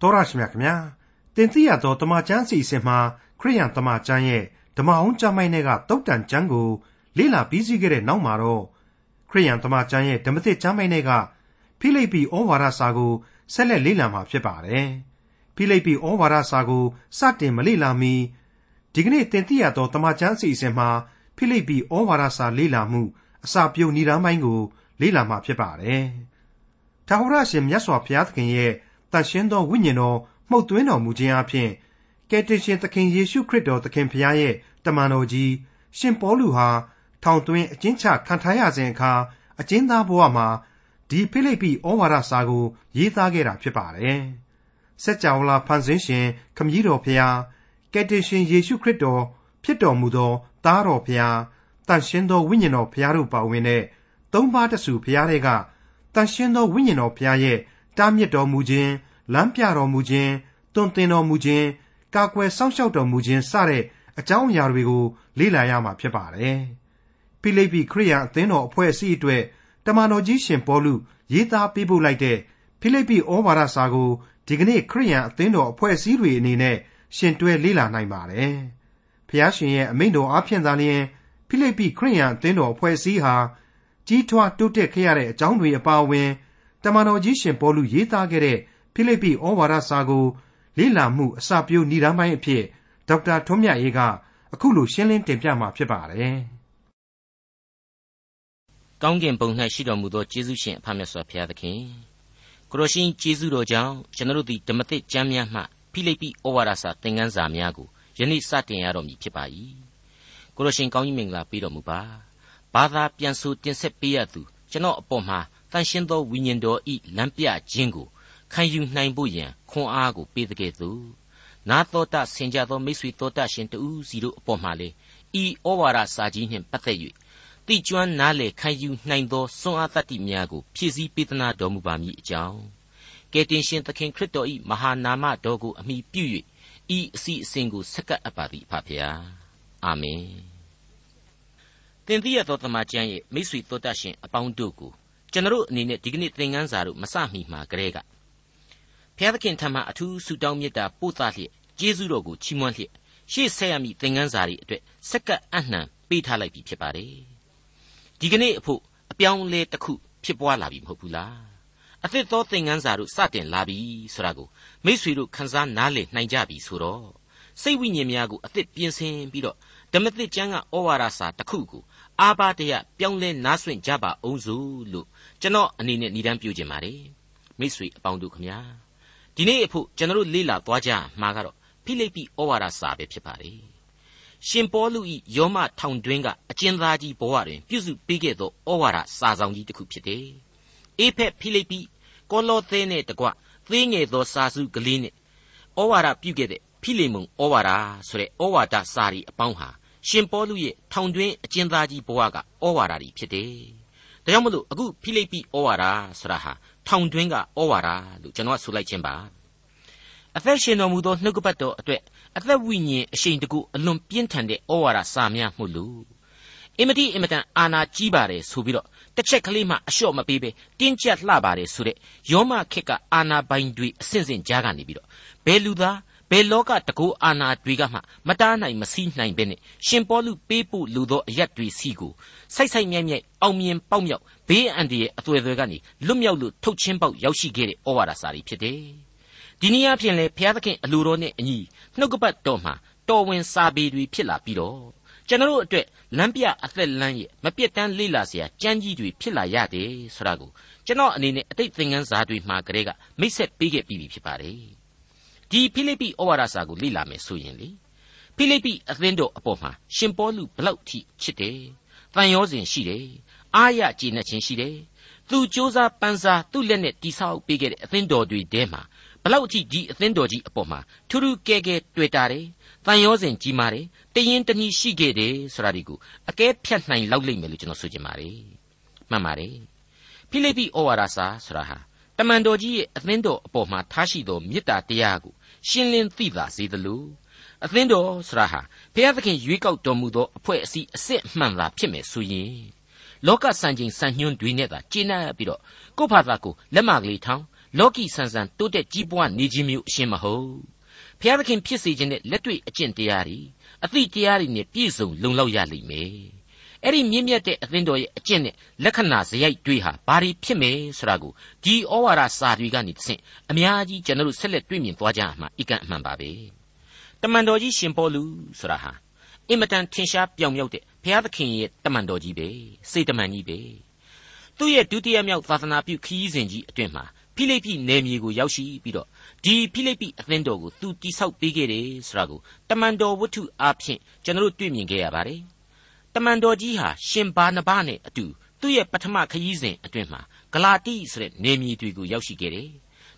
တော်ရရှိမြခင်ဗျာတင်သိရသောတမချန်းစီစဉ်မှာခရိယန်တမချန်းရဲ့ဓမ္မအောင်ကျမ်းပိုင်းတွေကတုတ်တန်ကျမ်းကို လေ့လာပြီးစီးခဲ့တဲ့နောက်မှာတော့ခရိယန်တမချန်းရဲ့ဓမ္မသစ်ကျမ်းပိုင်းတွေကဖိလိပ္ပိဩဝါဒစာကိုဆက်လက်လေ့လာမှာဖြစ်ပါတယ်ဖိလိပ္ပိဩဝါဒစာကိုစတင်မလေ့လာမီဒီကနေ့တင်သိရသောတမချန်းစီစဉ်မှာဖိလိပ္ပိဩဝါဒစာလေ့လာမှုအစာပြုံဏ္ဍာပိုင်းကို လေ့လာမှာဖြစ်ပါတယ်ထာဝရရှင်မြတ်စွာဘုရားသခင်ရဲ့ တန်ရှင်းသောဝိညာဉ်တော်မှုတ်သွင်းတော်မူခြင်းအပြင်ကယ်တင်ရှင်သခင်ယေရှုခရစ်တော်သခင်ဖခင်ရဲ့တမန်တော်ကြီးရှင်ပေါလုဟာထောင်သွင်းအကျဉ်းချခံထားရစဉ်အခါအကျဉ်းသားဘဝမှာဒီဖိလိပ္ပိဩဝါဒစာကို ရေးသားခဲ့တာဖြစ်ပါတယ်။စัจ java လာဖန်ဆင်းရှင်ခမည်းတော်ဖခင်ကယ်တင်ရှင်ယေရှုခရစ်တော်ဖြစ်တော်မူသောသားတော်ဖခင်တန်ရှင်းသောဝိညာဉ်တော်ဖခင်တို့ပါဝင်တဲ့သုံးပါးတဆူဖခင်တွေကတန်ရှင်းသောဝိညာဉ်တော်ဖခင်ရဲ့ တားမြစ်တော်မူခြင်းလမ်းပြတော်မူခြင်းတွင်တင်တော်မူခြင်းကာကွယ်စောင့်ရှောက်တော်မူခြင်းစတဲ့အကြောင်းအရာတွေကို လေ့လာရမှာဖြစ်ပါတယ်။ဖိလိပ္ပိခရိယန်အသင်းတော်အဖွဲ့အစည်းအတွက်တမန်တော်ကြီးရှင်ပေါလုရေးသားပေးပို့လိုက်တဲ့ဖိလိပ္ပိဩဝါဒစာကိုဒီကနေ့ခရိယန်အသင်းတော်အဖွဲ့အစည်းတွေအနေနဲ့ရှင်တွဲလေ့လာနိုင်ပါတယ်။ဖျားရှင်ရဲ့အမိန့်တော်အားဖြင့်သာလျှင်ဖိလိပ္ပိခရိယန်အသင်းတော်အဖွဲ့အစည်းဟာကြီးထွားတိုးတက်ခဲ့ရတဲ့အကြောင်းတွေအပါအဝင် တမန်တော်ကြီးရှင်ပေါလုရေးသားခဲ့တဲ့ဖိလိပ္ပိဩဝါဒစာကိုလေ့လာမှုအစပြုဏ္ဍာပိုင်းအဖြစ်ဒေါက်တာထွန်းမြတ်ရေးကအခုလိုရှင်းလင်းတင်ပြမှာဖြစ်ပါတယ်။ကောင်းကင်ဘုံ၌ရှိတော်မူသောယေရှုရှင်အဖမြတ်စွာဘုရားသခင်ကိုရရှင်ယေရှုတော်ကြောင့်ကျွန်တော်တို့ဓမ္မသစ်ကျမ်းများမှဖိလိပ္ပိဩဝါဒစာသင်ခန်းစာများကိုယနေ့စတင်ရတော်မူဖြစ်ပါ၏။ကိုရရှင်ကောင်းကြီးမင်္ဂလာပေးတော်မူပါ။ဘာသာပြန်ဆိုတင်ဆက်ပေးရသူကျွန်တော်အပေါ်မှာ တန်ရှင်းသောဝိညာဉ်တော်ဤလမ်းပြခြင်းကိုခံယူနိုင်ဖို့ရန်ခွန်အားကိုပေးတဲ့ကဲ့သို့နာတော်တာဆင်ကြသောမိတ်ဆွေတော်တာရှင်တူးစီတို့အပေါ်မှာလေဤဩဝါဒစာကြီးနှင့်ပတ်သက်၍တိကျွမ်းနားလေခံယူနိုင်သောစွမ်းအားတတ္တိများကိုဖြည့်ဆည်းပေးသနာတော်မူပါမည်အကြောင်းကယ်တင်ရှင်သခင်ခရစ်တော်၏မဟာနာမတော်ကိုအမိပြု၍ဤအစီအစဉ်ကိုဆက်ကပ်အပ်ပါသည်ဖဖျားအာမင်တင်တိရသောတမန်ကျမ်းရဲ့မိတ်ဆွေတော်တာရှင်အပေါင်းတို့ကို ကျွန်တော်အနေနဲ့ဒီကနေ့သင်ခန်းစာတို့မစမီမှာကလေးကဘုရားသခင်ထံမှအထူးဆုတောင်းမေတ္တာပို့သလျက်ကျေးဇူးတော်ကိုချီးမွမ်းလျက်ရှေ့ဆက်ရမည့်သင်ခန်းစာတွေအတွက်စက္ကပ်အနှံပေးထားလိုက်ပြီဖြစ်ပါတယ်ဒီကနေ့အဖို့အပြောင်းလဲတစ်ခုဖြစ်ပွားလာပြီမဟုတ်ဘူးလားအသစ်သောသင်ခန်းစာတို့စတင်လာပြီဆိုတာကိုမိษွေတို့ခန်းစားနားလည်နိုင်ကြပြီဆိုတော့စိတ်ဝိညာဉ်များကိုအသစ်ပြင်ဆင်ပြီးတော့ဓမ္မသစ်ကျမ်းကဩဝါဒစာတစ်ခုကိုအာဘာတရပြောင်းလဲနားဆွင့်ကြပါအောင်စို့လို့ ကျွန်တော်အနေနဲ့ဏ္ဍန်ပြုခြင်းပါတယ်မိษွေအပေါင်းတို့ခမညာဒီနေ့အဖို့ကျွန်တော်လေ့လာသွားကြမှာကတော့ဖိလိပ္ပိဩဝါဒစာပဲဖြစ်ပါတယ်ရှင်ပေါလုဤယောမထောင်တွင်းကအကျဉ်းသားကြီးဘဝတွင်ပြုစုပေးခဲ့သောဩဝါဒစာဆောင်ကြီးတစ်ခုဖြစ်တယ်အေဖက်ဖိလိပ္ပိကောလောသဲနဲ့တကွသေးငယ်သောစာစုကလေးနဲ့ဩဝါဒပြုခဲ့တဲ့ဖိလိမုန်ဩဝါဒဆိုတဲ့ဩဝါဒစာရီအပေါင်းဟာရှင်ပေါလုရဲ့ထောင်တွင်းအကျဉ်းသားကြီးဘဝကဩဝါဒကြီးဖြစ်တယ် ဒါကြောင့်မလို့အခုဖိလိပ္ပိဩဝါဒဆိုတာဟာထောင်တွင်းကဩဝါဒလို့ကျွန်တော်ကဆိုလိုက်ခြင်းပါအသက်ရှင်တော်မူသောနှုတ်ကပတ်တော်အတွက်အသက်ဝိညာဉ်အရှိန်တကူအလွန်ပြင်းထန်တဲ့ဩဝါဒစာများမှုလို့အင်မတိအင်မတန်အာနာကြီးပါတယ်ဆိုပြီးတော့တစ်ချက်ကလေးမှအလျှော့မပေးပဲတင်းကျပ်လှပါတယ်ဆိုတဲ့ယောမခက်ကအာနာပိုင်တွေအဆင့်ဆင့်ကြားကနေပြီးတော့ဘယ်လူသား ဘယ်လောကတကူအာနာတွေကမှမတားနိုင်မစီးနိုင်ပဲနဲ့ရှင်ပေါလုပေးဖို့လူသောအရက်တွေစီကိုစိုက်စိုက်မြိုက်မြိုက်အောင်မြင်ပေါက်မြောက်ဘေးအန္တရာယ်အသွယ်တွေကနေလွတ်မြောက်လို့ထုတ်ချင်းပေါက်ရောက်ရှိခဲ့တဲ့ဩဝါဒစာတွေဖြစ်တယ်။ဒီနည်းအားဖြင့်လေဘုရားသခင်အလိုတော်နဲ့အညီနှုတ်ကပတ်တော်မှာတော်ဝင်စာပေတွေဖြစ်လာပြီးတော့ကျွန်တော်တို့အတွက်လမ်းပြအသက်လမ်းရဲ့မပြတ်တမ်းလေ့လာစရာကြမ်းကြီးတွေဖြစ်လာရတယ်ဆိုတာကိုကျွန်တော်အနေနဲ့အတိတ်သင်ခန်းစာတွေမှာကတည်းကမိတ်ဆက်ပေးခဲ့ပြီးဖြစ်ပါတယ်။ ဒီဖိလိပ္ပိဩဝါဒစာကိုလေ့လာမယ်ဆိုရင်လေဖိလိပ္ပိအသင်းတော်အပေါ်မှာရှင်ပေါလုဘလောက်ထိချစ်တယ်။တန်ရောစဉ်ရှိတယ်။အားရကြည်နှက်ခြင်းရှိတယ်။သူစ조사ပန်းစားသူ့လက်နဲ့တိဆောက်ပေးခဲ့တဲ့အသင်းတော်တွေထဲမှာဘလောက်အထိဒီအသင်းတော်ကြီးအပေါ်မှာထူးထူးကဲကဲတွေ့တာတယ်။တန်ရောစဉ်ကြီးမာတယ်။တရင်တနည်းရှိခဲ့တယ်ဆိုတာဒီကိုအကဲဖြတ်နိုင်လောက်လိမ့်မယ်လို့ကျွန်တော်ဆိုချင်ပါတယ်။မှန်ပါတယ်။ဖိလိပ္ပိဩဝါဒစာဆိုတာဟာတမန်တော်ကြီးရဲ့အသင်းတော်အပေါ်မှာထားရှိသောမေတ္တာတရားကို ရှင်းလင်းသိသာစေသလိုအသင်းတော်ဆိုတာဟာဘုရားသခင်ရွေးကောက်တော်မူသောအဖွဲ့အစည်းအစစ်အမှန်သာဖြစ်မယ်ဆိုရင်လောကစံချိန်စံညွှန်းတွေနဲ့သာကျင့်납ပြီးတော့ကိုယ့်ဘာသာကိုလက်မကလေးထောင်းလောကီဆန်ဆန်တိုးတက်ကြီးပွားနေခြင်းမျိုးအရှင်းမဟုတ်ဖျားသခင်ဖြစ်စေခြင်းနဲ့လက်တွေ့အကျင့်တရားတွေအသည့်တရားတွေနဲ့ပြည့်စုံလုံလောက်ရလိမ့်မယ် အဲ့ဒီမြင့်မြတ်တဲ့အသင်းတော်ရဲ့အကျင့်နဲ့လက္ခဏာစရိုက်တွေးဟာဘာတွေဖြစ်မယ်ဆိုတာကိုဒီဩဝါဒစာတွေကနေသင်အများကြီးကျွန်တော်တို့ဆက်လက်တွေ့မြင်သွားကြမှာအကန့်အမှန်ပါပဲတမန်တော်ကြီးရှင်ပေါလုဆိုတာဟာအင်မတန်ထင်ရှားပြောင်မြောက်တဲ့ဘုရားသခင်ရဲ့တမန်တော်ကြီးပဲစေတမန်ကြီးပဲသူ့ရဲ့ဒုတိယမြောက်သာသနာပြုခီးစဉ်ကြီးအတွင်မှာဖိလိပ္ပိနယ်မြေကိုရောက်ရှိပြီးတော့ဒီဖိလိပ္ပိအသင်းတော်ကိုသူတိဆောက်ပေးခဲ့တယ်ဆိုတာကိုတမန်တော်ဝတ္ထုအားဖြင့်ကျွန်တော်တို့တွေ့မြင်ခဲ့ရပါတယ်တ မန်တော်ကြီးဟာရှင်ဘာနဘနဲ့အတူသူ့ရဲ့ပထမခရီးစဉ်အတွင်မှာဂလာတိဆိုတဲ့နယ်မြေတွေကိုရောက်ရှိခဲ့တယ်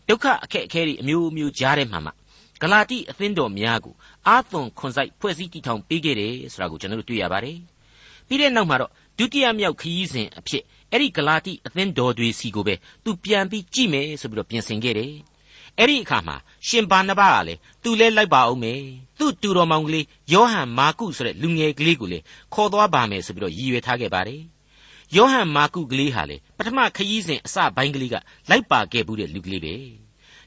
ဒုက္ခအခက်အခဲတွေအမျိုးမျိုးကြားထဲမှာမှဂလာတိအသင်းတော်များကိုအာသွန်ခွန်ဆိုင်ဖွဲ့စည်းတည်ထောင်ပေးခဲ့တယ်ဆိုတာကိုကျွန်တော်တို့တွေ့ရပါတယ်ပြီးတဲ့နောက်မှာတော့ဒုတိယမြောက်ခရီးစဉ်အဖြစ်အဲ့ဒီဂလာတိအသင်းတော်တွေစီကိုပဲသူပြန်ပြီးကြည့်မယ်ဆိုပြီးတော့ပြင်ဆင်ခဲ့တယ် အဲ့ဒီအခါမှာရှင်ဘာနဘကလည်းသူလဲလိုက်ပါအောင်မယ်သူ့တူတော်မောင်ကလေးယောဟန်မာကုဆိုတဲ့လူငယ်ကလေးကိုလေခေါ်သွားပါမယ်ဆိုပြီးတော့ရည်ရွယ်ထားခဲ့ပါတယ်ယောဟန်မာကုကလေးဟာလေပထမခရီးစဉ်အစပိုင်းကလေးကလိုက်ပါခဲ့ဘူးတဲ့လူကလေးပဲ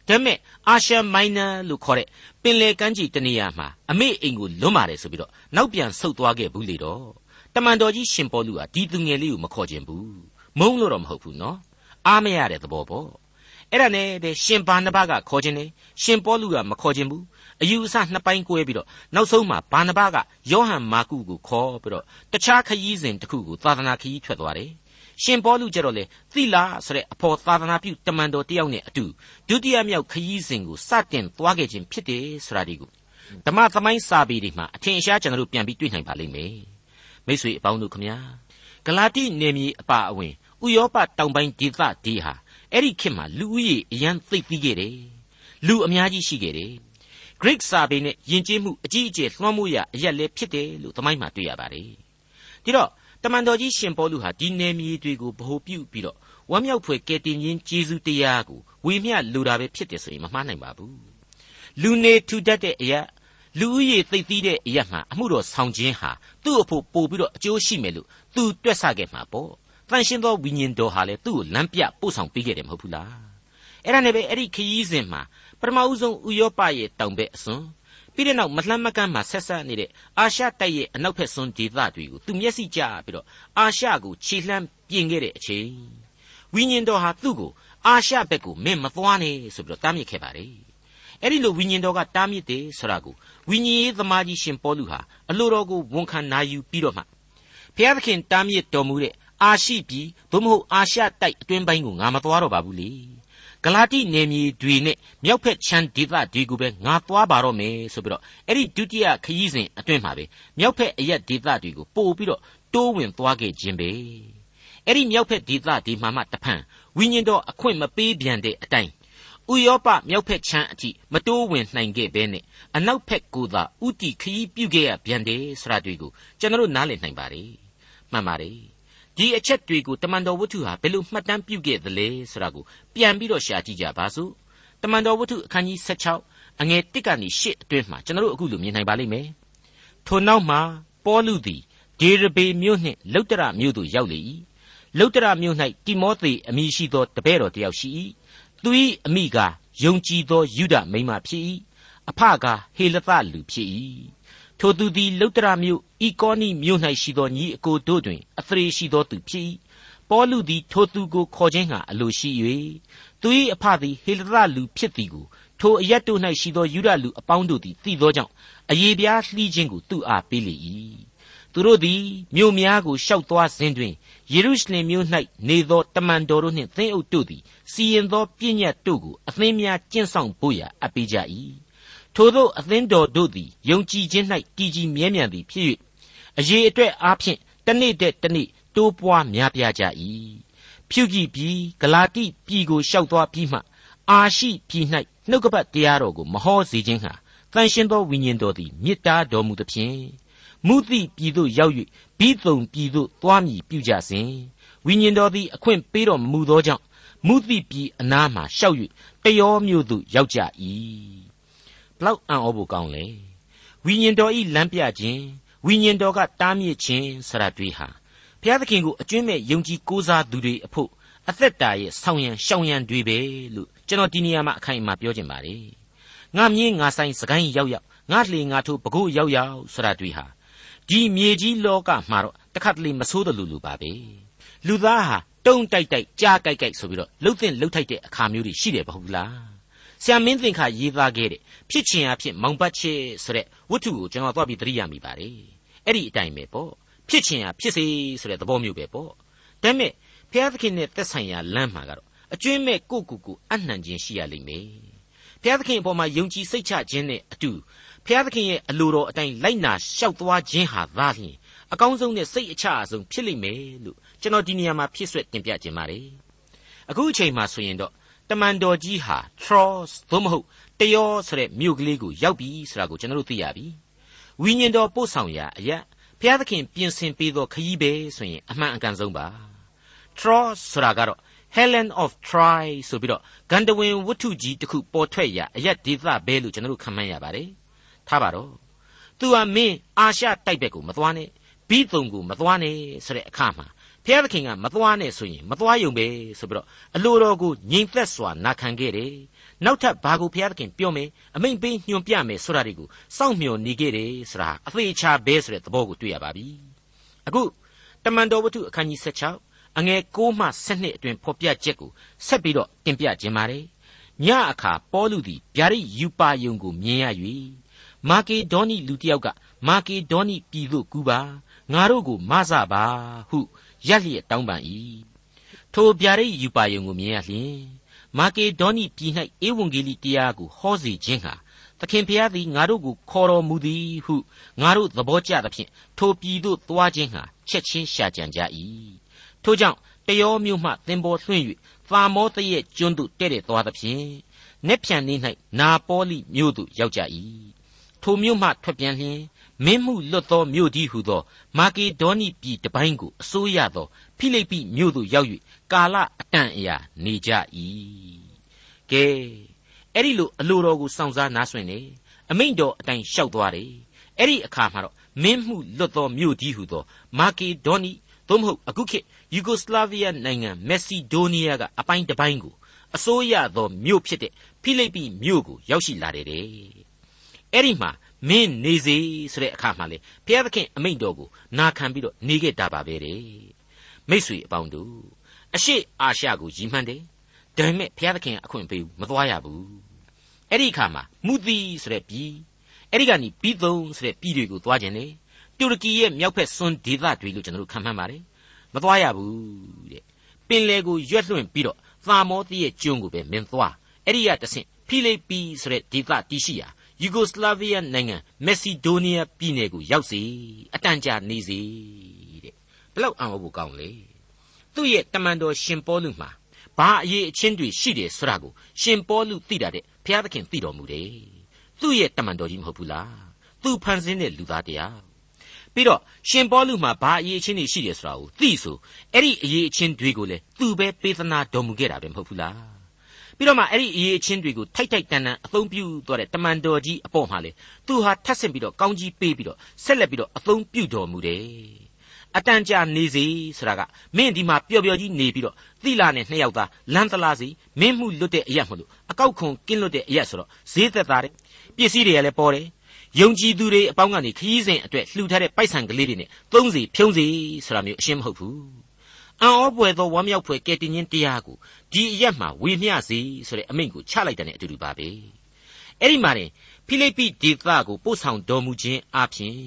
ဒါပေမဲ့အာရှမိုင်းနာလို့ခေါ်တဲ့ပင်လယ်ကမ်းခြေတနေရာမှာအမေအိမ်ကိုလွတ်ပါတယ်ဆိုပြီးတော့နောက်ပြန်ဆုတ်သွားခဲ့ဘူးလေတော့တမန်တော်ကြီးရှင်ပေါလုဟာဒီသူငယ်လေးကိုမခေါ်ခြင်းဘူးမုန်းလို့တော့မဟုတ်ဘူးနော်အားမရတဲ့သဘောပေါ့ အဲ့ဒါနဲ့တဲ့ရှင်ဘာနဘကခေါ်ခြင်းနဲ့ရှင်ပေါလုကမခေါ်ခြင်းဘူးအယူအဆနှစ်ပိုင်းကွဲပြီးတော့နောက်ဆုံးမှာဘာနဘကယောဟန်မာကုကိုခေါ်ပြီးတော့တခြားခရီးစဉ်တစ်ခုကိုသာသနာခရီးထွက်သွားတယ်ရှင်ပေါလုကျတော့လေသီလာဆိုတဲ့အဖော်သာသနာပြုတမန်တော်တယောက်နဲ့အတူဒုတိယမြောက်ခရီးစဉ်ကိုစတင်သွားခဲ့ခြင်းဖြစ်တယ်ဆိုတာဒီကိုဓမ္မသမိုင်းစာပေတွေမှာအထင်ရှားကျွန်တော်တို့ပြန်ပြီးတွေ့နိုင်ပါလိမ့်မယ်မိတ်ဆွေအပေါင်းတို့ခမညာဂလာတိနယ်မြေအပါအဝင်ဥရောပတောင်ပိုင်းဒေသဒီဟာ အဲ့ဒီခေတ်မှာလူဦးရေအရန်သိပ်ပြီးခဲ့တယ်လူအများကြီးရှိခဲ့တယ် Greek စာပေနဲ့ယဉ်ကျေးမှုအကြီးအကျယ်လွှမ်းမိုးရအရက်လည်းဖြစ်တယ်လို့သမိုင်းမှာတွေ့ရပါတယ်ဒီတော့တမန်တော်ကြီးရှင်ပေါလုဟာဒီနယ်မြေတွေကိုဗဟိုပြုပြီးတော့ဝမ်းမြောက်ဖွယ်ကယ်တင်ခြင်းကျေးဇူးတရားကိုဝေမျှလိုတာပဲဖြစ်တယ်ဆိုရင်မမှားနိုင်ပါဘူးလူနေထူတတ်တဲ့အရာလူဦးရေသိပ်သီးတဲ့အရာမှာအမှုတော်ဆောင်ခြင်းဟာသူ့အဖို့ပို့ပြီးတော့အကျိုးရှိမယ်လို့သူတွက်ဆခဲ့မှာပေါ့ တန်ရှင်းသောဝိညာဉ်တော်ဟာလေသူ့ကိုလမ်းပြပို့ဆောင်ပေးခဲ့တယ်မဟုတ်ဘူးလားအဲ့ဒါနဲ့ပဲအဲ့ဒီခရီးစဉ်မှာပထမဦးဆုံးဥရောပရဲ့တောင်ဘက်အစွန်ပြီးတဲ့နောက်မလှမ်းမကမ်းမှာဆက်ဆက်နေတဲ့အာရှတိုက်ရဲ့အနောက်ဘက်စွန်းဒေသတွေကိုသူမျက်စိကျပြီးတော့အာရှကိုခြေလှမ်းပြင်ခဲ့တဲ့အချိန်ဝိညာဉ်တော်ဟာသူ့ကိုအာရှဘက်ကိုမင်းမသွားနဲ့ဆိုပြီးတော့တားမြစ်ခဲ့ပါတယ်အဲ့ဒီလိုဝိညာဉ်တော်ကတားမြစ်တယ်ဆိုတာကိုဝိညာဉ်ရေးသမားကြီးရှင်ပေါလုဟာအလိုတော်ကိုဝန်ခံနာယူပြီးတော့မှဘုရားသခင်တားမြစ်တော်မူတဲ့ အာရှိပြည်သို့မဟုတ်အာရှတိုက်အတွင်းပိုင်းကိုငါမသွားတော့ပါဘူးလေဂလာတိနယ်မြေတွေနဲ့မြောက်ဖက်ချမ်းဒေသတွေကိုပဲငါသွားပါတော့မယ်ဆိုပြီးတော့အဲ့ဒီဒုတိယခရီးစဉ်အတွင်းမှာပဲမြောက်ဖက်အရက်ဒေသတွေကိုပို့ပြီးတော့တိုးဝင်သွားခဲ့ခြင်းပဲအဲ့ဒီမြောက်ဖက်ဒေသဒီမှာမှတဖန်ဝိညာဉ်တော်အခွင့်မပေးပြန်တဲ့အတိုင်းဥရောပမြောက်ဖက်ချမ်းအထိမတိုးဝင်နိုင်ခဲ့ဘဲနဲ့အနောက်ဖက်ကိုသာဥတီခရီးပြုခဲ့ရပြန်တယ်ဆိုတာတွေ့ကိုကျွန်တော်နားလည်နိုင်ပါတယ်မှန်ပါတယ် ဒီအချက်တွေကိုတမန်တော်ဝတ္ထုဟာဘယ်လိုမှတ်တမ်းပြုခဲ့သလဲဆိုတာကိုပြန်ပြီးတော့ရှာကြည့်ကြပါစို့တမန်တော်ဝတ္ထုအခန်းကြီး16အငယ်1ကနေ8အတွင်းမှာကျွန်တော်တို့အခုလိုမြင်နိုင်ပါလိမ့်မယ်ထိုနောက်မှာပေါလုသည်ဒေရဘေမြို့နှင့်လုတ္တရမြို့သို့ရောက်လေ၏လုတ္တရမြို့၌တိမောသေအမည်ရှိသောတပည့်တော်တယောက်ရှိ၏သူ၏အမိကယုံကြည်သောယူဒမိန်းမဖြစ်၏အဖကဟေလသလူဖြစ်၏ ထိုသူသည် လုတ္တရမြို့ဤကောနိမြို့၌ရှိသော ညီအကိုတို့တွင် အသရေရှိသောသူဖြစ်၏ပေါလုသည် ထိုသူကိုခေါ်ခြင်းဟာအလိုရှိ၍သူ၏အဖသည် ဟေလသလူဖြစ်သည်ကို ထိုအရက်တို့၌ရှိသောယူဒလူအပေါင်းတို့သည် သိသောကြောင့်အယေပြားလှီးခြင်းကို သူ့အားပေးလေ၏သူတို့သည် မြို့များကို ရှောက်သွားစဉ်တွင် ယေရုရှလင်မြို့၌နေသော တမန်တော်တို့နှင့် သင်းအုပ်တို့သည် စီရင်သောပြည့်ညတ်တို့ကို အသင်းများ ကျင့်ဆောင်ဖို့ရာ အပ်ပေးကြ၏ ထိုသောအသင်းတော်တို့သည်ယုံကြည်ခြင်း၌တည်ကြည်မြဲမြံသည်ဖြစ်၍အရေးအတွက်အားဖြင့်တနေ့တည်းတနေ့တိုးပွားများပြားကြ၏ဖြူကြည်ပြည်ဂလာတိပြည်ကိုရှောက်သွားပြီးမှအာရှိပြည်၌နှုတ်ကပတ်တရားတော်ကိုမဟောစေခြင်းဟာတန်ရှင်းသောဝိညာဉ်တော်သည်မေတ္တာတော်မူသဖြင့်မုသိပြည်သို့ရောက်၍ဘိသုံပြည်သို့သွားမည်ပြုကြစဉ်ဝိညာဉ်တော်သည်အခွင့်ပေးတော်မူသောကြောင့်မုသိပြည်အနားမှရှောက်၍တယောမြို့သို့ရောက်ကြ၏ဘ လောက်အံ့ဩဖို့ကောင်းလဲဝိညာဉ်တော်ဤလမ်းပြခြင်းဝိညာဉ်တော်ကတားမြစ်ခြင်းဆရာတွေဟာဘုရားသခင်ကိုအကျွင့်မဲ့ယုံကြည်ကိုးစားသူတွေအဖို့အသက်တာရဲ့ဆောင်းရံရှောင်ရံတွေပဲလို့ကျွန်ကျွန်တော်ဒီနေရာမှာအခိုင်အမာပြောချင်ပါတယ်ငါမြင်းငါဆိုင်စကိုင်းရောက်ရောက်ငါလှေငါထိုးပကုတ်ရောက်ရောက်ဆိုတာတွေ့ဟာဒီမြေကြီးလောကမှာတော့တခါတလေမဆိုးတယ်လို့လူပါပဲလူသားဟာတုံးတိုက်တိုက်ကြားကြိုက်ကြိုက်ဆိုပြီးတော့လှုပ်တဲ့လှုပ်ထိုက်တဲ့အခါမျိုးတွေရှိတယ်မဟုတ်လား ဆရာမင်းသင်္ခါရေးသားခဲ့တဲ့ဖြစ်ချင်အဖြစ်မောင်ပတ်ချေဆိုတဲ့ဝတ္ထုကိုကျွန်တော်သွားပြီးသတိရမိပါတယ်အဲ့ဒီအတိုင်းပဲပေါ့ဖြစ်ချင်ဟာဖြစ်စေဆိုတဲ့သဘောမျိုးပဲပေါ့ဒါပေမဲ့ဘုရားသခင်နဲ့သက်ဆိုင်ရာလမ်းမှာကတော့အကျွင်းမဲ့ကိုကိုကိုအနှံခြင်းရှိရလိမ့်မယ်ဘုရားသခင်အပေါ်မှာယုံကြည်စိတ်ချခြင်းနဲ့အတူဘုရားသခင်ရဲ့အလိုတော်အတိုင်းလိုက်နာလျှောက်သွားခြင်းဟာသာလျှင်အကောင်းဆုံးနဲ့စိတ်အချအဆုံးဖြစ်လိမ့်မယ်လို့ကျွန်တော်ဒီနေရာမှာဖြစ်ဆွဲတင်ပြခြင်းပါတယ်အခုအချိန်မှာဆိုရင်တော့ တမန်တော်ကြီးဟာ Tross သို့မဟုတ်တယောဆိုတဲ့မြို့ကလေးကိုရောက်ပြီဆိုတာကိုကျွန်တော်တို့သိရပြီဝိညာဉ်တော်ပို့ဆောင်ရာအရာဘုရားသခင်ပြင်ဆင်ပေးသောခရီးပဲဆိုရင်အမှန်အကန်ဆုံးပါ Tross ဆိုတာကတော့ Helen of Troy ဆိုပြီးတော့ဂန္ဓဝင်ဝတ္ထုကြီးတစ်ခုပေါ်ထွက်ရာအရက်ဒေသပဲလို့ကျွန်တော်တို့ခန့်မှန်းရပါတယ်ထားပါတော့သူဟာမင်းအာရှတိုက်ဘက်ကိုမသွားနဲ့ဘိသုံကိုမသွားနဲ့ဆိုတဲ့အခါမှာ ဖျားသခင်ကမသွားနဲ့ဆိုရင်မသွားယုံပဲဆိုပြီးတော့အလိုတော်ကိုငြိမ်သက်စွာနာခံခဲ့တယ်နောက်ထပ်ဘာကိုဖျားသခင်ပြောမယ်အမိန်ပေးညွှန်ပြမယ်ဆိုတာတွေကိုစောင့်မျှော်နေခဲ့တယ်ဆိုတာအသေးချာပဲဆိုတဲ့သဘောကိုတွေ့ရပါပြီအခုတမန်တော်ဝတ္ထုအခန်းကြီး16အငယ်6မှ7အတွင်ဖော်ပြချက်ကိုဆက်ပြီးတော့တင်ပြခြင်းပါတယ်ညအခါပေါလုသည်ဗျာဒိတ်ယူပါယုံကိုမြင်ရ၍မာကေဒေါနိလူတစ်ယောက်ကမာကေဒေါနိပြည်သို့ကူပါငါတို့ကိုမဆပါဟု ရက်လျက်တောင်းပန်၏ထိုဗျာဒိတ်ယူပါယုံကိုမြင်ရလျင်မာကေဒေါနိပြည်၌ဧဝံဂေလိတရားကိုဟောစေခြင်းဟာသခင်ဖျားသည်ငါတို့ကိုခေါ်တော်မူသည်ဟုငါတို့သဘောကျသဖြင့်ထိုပြည်သို့သွားခြင်းဟာချက်ချင်းရှာကြံကြ၏ထို့ကြောင့်တယောမျိုးမှသင်္ဘောလွှင့်၍သာမောသရဲ့ကျွန်းသို့တဲ့တဲ့သွားသဖြင့်နက်ဖြန်နေ၌နာပေါလိမြို့သို့ရောက်ကြ၏ ထိုမြို့မှထွက်ပြန်လျင်မင်းမှုလွတ်သောမြို့ကြီးဟုသော မာကေဒေါနိပြည်တပိုင်းကိုအစိုးရသောဖိလိပ္ပိမြို့သို့ရောက်၍ကာလအတန်အရာနေကြ၏ကဲအဲ့ဒီလိုအလိုတော်ကိုစောင့်စားနားဆွင့်နေအမိန့်တော်အတိုင်းလျှောက်သွားတယ်အဲ့ဒီအခါမှာတော့မင်းမှုလွတ်သောမြို့ကြီးဟုသောမာကေဒေါနိသို့မဟုတ်အခုခေတ်ယူဂိုစလာဗီးယားနိုင်ငံမက်ဆီဒိုးနီးယားကအပိုင်းတစ်ပိုင်းကိုအစိုးရသောမြို့ဖြစ်တဲ့ဖိလိပ္ပိမြို့ကိုရောက်ရှိလာတယ်တဲ့ အဲ့ဒီမှာမင်းနေစေဆိုတဲ့အခါမှာလေဘုရားသခင်အမိန့်တော်ကိုနာခံပြီးတော့နေခဲ့တာပါပဲတဲ့မိษွေအပေါင်းတို့အရှိအာရှကိုရည်မှန်းတယ်ဒါပေမဲ့ဘုရားသခင်အခွင့်ပေးဘူးမသွားရဘူးအဲ့ဒီအခါမှာမူသီဆိုတဲ့ပြည်အဲ့ဒီကနေပြီးသုံးဆိုတဲ့ပြည်တွေကိုသွားခြင်းလေတူရကီရဲ့မြောက်ဖက်စွန်းဒေသတွေလို့ကျွန်တော်တို့ခံမှန်းပါတယ်မသွားရဘူးတဲ့ပင်လေကိုရွက်လွှင့်ပြီးတော့သာမောသီရဲ့ကျွန်းကိုပဲမင်းသွားအဲ့ဒီကတဆင့်ဖိလိပ္ပိဆိုတဲ့ဒေသတည်ရှိရာ ယူဂိုစလာဗီးယားနိုင်ငံမက်ဆီဒိုးနီးယားပြည်နယ်ကိုရောက်စေအတန်ကြာနေစေတဲ့ဘလောက်အံ့ဩဖို့ကောင်းလေသူ့ရဲ့တမန်တော်ရှင်ပေါလုမှာဘာအရေးအချင်းတွေရှိတယ်ဆိုတာကိုရှင်ပေါလုသိတာတဲ့ဘုရားသခင်သိတော်မူတယ်သူ့ရဲ့တမန်တော်ကြီးမဟုတ်ဘူးလားသူဖန်ဆင်းတဲ့လူသားတရားပြီးတော့ရှင်ပေါလုမှာဘာအရေးအချင်းတွေရှိတယ်ဆိုတာကိုသိဆိုအဲ့ဒီအရေးအချင်းတွေကိုလည်းသူပဲပေးသနာတော်မူခဲ့တာပဲမဟုတ်ဘူးလား ပြီးတော့မှအဲ့ဒီအရေးအချင်းတွေကိုထိုက်ထိုက်တန်တန်အသုံးပြုသွားတဲ့တမန်တော်ကြီးအပေါ်မှာလေသူဟာထပ်ဆင့်ပြီးတော့ကောင်းကြီးပေးပြီးတော့ဆက်လက်ပြီးတော့အသုံးပြုတော်မူတယ်အတန်ကြာနေစေဆိုတာကမင်းဒီမှာပျော်ပျော်ကြီးနေပြီးတော့သီလာနဲ့နှစ်ယောက်သားလမ်းသလားစီမင်းမှုလွတ်တဲ့အရက်မလို့အကောက်ခွန်ကင်းလွတ်တဲ့အရက်ဆိုတော့ဈေးသက်သာတယ်ပစ္စည်းတွေကလည်းပေါ်တယ်ယုံကြည်သူတွေအပေါင်းကနေခရီးစဉ်အတွက်လှူထားတဲ့ပိုက်ဆံကလေးတွေနဲ့သုံးစီဖြုံးစီဆိုတာမျိုးအရှင်းမဟုတ်ဘူး အံ့ဩပွေသောဝမ်းမြောက်ဖွယ်ကဲတင်ခြင်းတရားကိုဒီအရက်မှာဝေမျှစေဆိုတဲ့အမိန့်ကိုချလိုက်တဲ့အတူတူပါပဲအဲ့ဒီမှာတင်ဖိလိပ္ပိဒေသကိုပို့ဆောင်တော်မူခြင်းအပြင်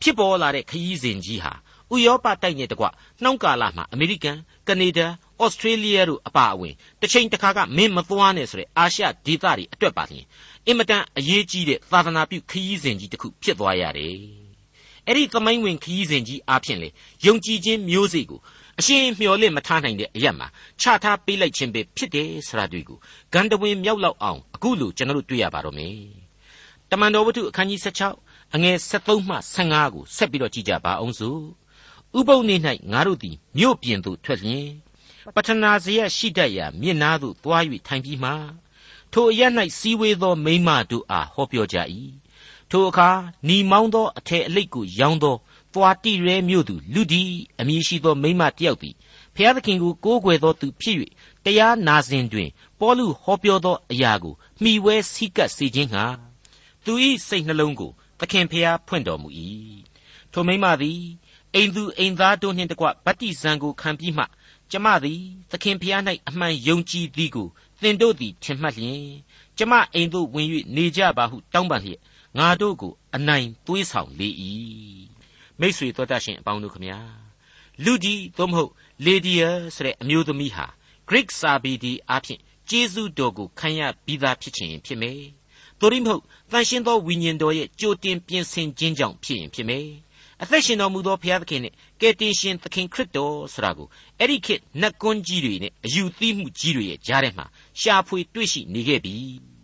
ဖြစ်ပေါ်လာတဲ့ခရီးစဉ်ကြီးဟာဥရောပတိုက်နဲ့တကွနှောင်းကာလမှာအမေရိကန်ကနေဒါဩစတြေးလျတို့အပါအဝင်တစ်ချိန်တစ်ခါကမင်းမသွားနဲ့ဆိုတဲ့အာရှဒေသတွေအတွက်ပါလျင်အင်မတန်အရေးကြီးတဲ့သာသနာပြုခရီးစဉ်ကြီးတစ်ခုဖြစ်သွားရတယ်။အဲ့ဒီသမိုင်းဝင်ခရီးစဉ်ကြီးအားဖြင့်လေယုံကြည်ခြင်းမျိုးစေ့ကို အရှင်မျှော်လင့်မထားနိုင်တဲ့အရက်မှာချထားပေးလိုက်ခြင်းပဲဖြစ်တယ်ဆိုတာတွေ့ကိုဂန္ဓဝင်မြောက်လောက်အောင်အခုလိုကျွန်တော်တို့တွေ့ရပါတော့မယ်။တမန်တော်ဝတ္ထုအခန်းကြီး16အငယ်73မှ15ကိုဆက်ပြီးတော့ကြည့်ကြပါအောင်စို့။ဥပုပ်နေ့၌ငါတို့သည်မြို့ပြင်သို့ထွက်လျင်ပထနာစရရှိတတ်ရာမြစ်နာသို့သွား၍ထိုင်ပြီးမှထိုအရ၌စီဝေသောမိမတို့အားဟောပြောကြ၏ထိုအခါနီမောင်းသောအထည်အလိတ်ကိုရောင်းသော သွားတိရဲမြို့သူလူဒီအမည်ရှိသောမိမတယောက်သည်ဖျားသခင်ကိုကိုးကွယ်သောသူဖြစ်၍တရားနာစဉ်တွင် ပေါလုဟောပြောသောအရာကိုမှီဝဲစည်းကပ်စေခြင်းဟာသူ၏စိတ်နှလုံးကိုသခင်ဖျားဖွင့်တော်မူ၏ထိုမိမသည်အိမ်သူအိမ်သားတို့နှင့်တကွဗတ္တိဇံကိုခံပြီးမှကျမသည်သခင်ဖျား၌အမှန်ယုံကြည်သည်ကိုသင်တို့သည်ထင်မှတ်လျင်ကျမအိမ်သို့ဝင်၍နေကြပါဟုတောင်းပန်လျက်ငါတို့ကိုအနိုင်သွေးဆောင်လေ၏ မိษွေတော်တတ်ရှင်အပေါင်းတို့ခမညာလူဒီသို့မဟုတ်လေဒီယာဆိုတဲ့အမျိုးသမီးဟာ Greek စာပေဒီအဖြစ်ကျေးဇူးတော်ကိုခံရပြီးသားဖြစ်ခြင်းဖြစ်မယ်။သို့ရမဟုတ်တန်ရှင်းသောဝိညာဉ်တော်ရဲ့ကြိုတင်ပြင်ဆင်ခြင်းကြောင့်ဖြစ်ရင်ဖြစ်မယ်။အသက်ရှင်တော်မူသောဘုရားသခင်နဲ့ကယ်တင်ရှင်သခင်ခရစ်တော်ဆိုတာကိုအဲ့ဒီခေတ်နတ်ကွန်းကြီးတွေနဲ့အယူသီးမှုကြီးတွေရဲ့ကြားထဲမှာရှာဖွေတွေ့ရှိနေခဲ့ပြီ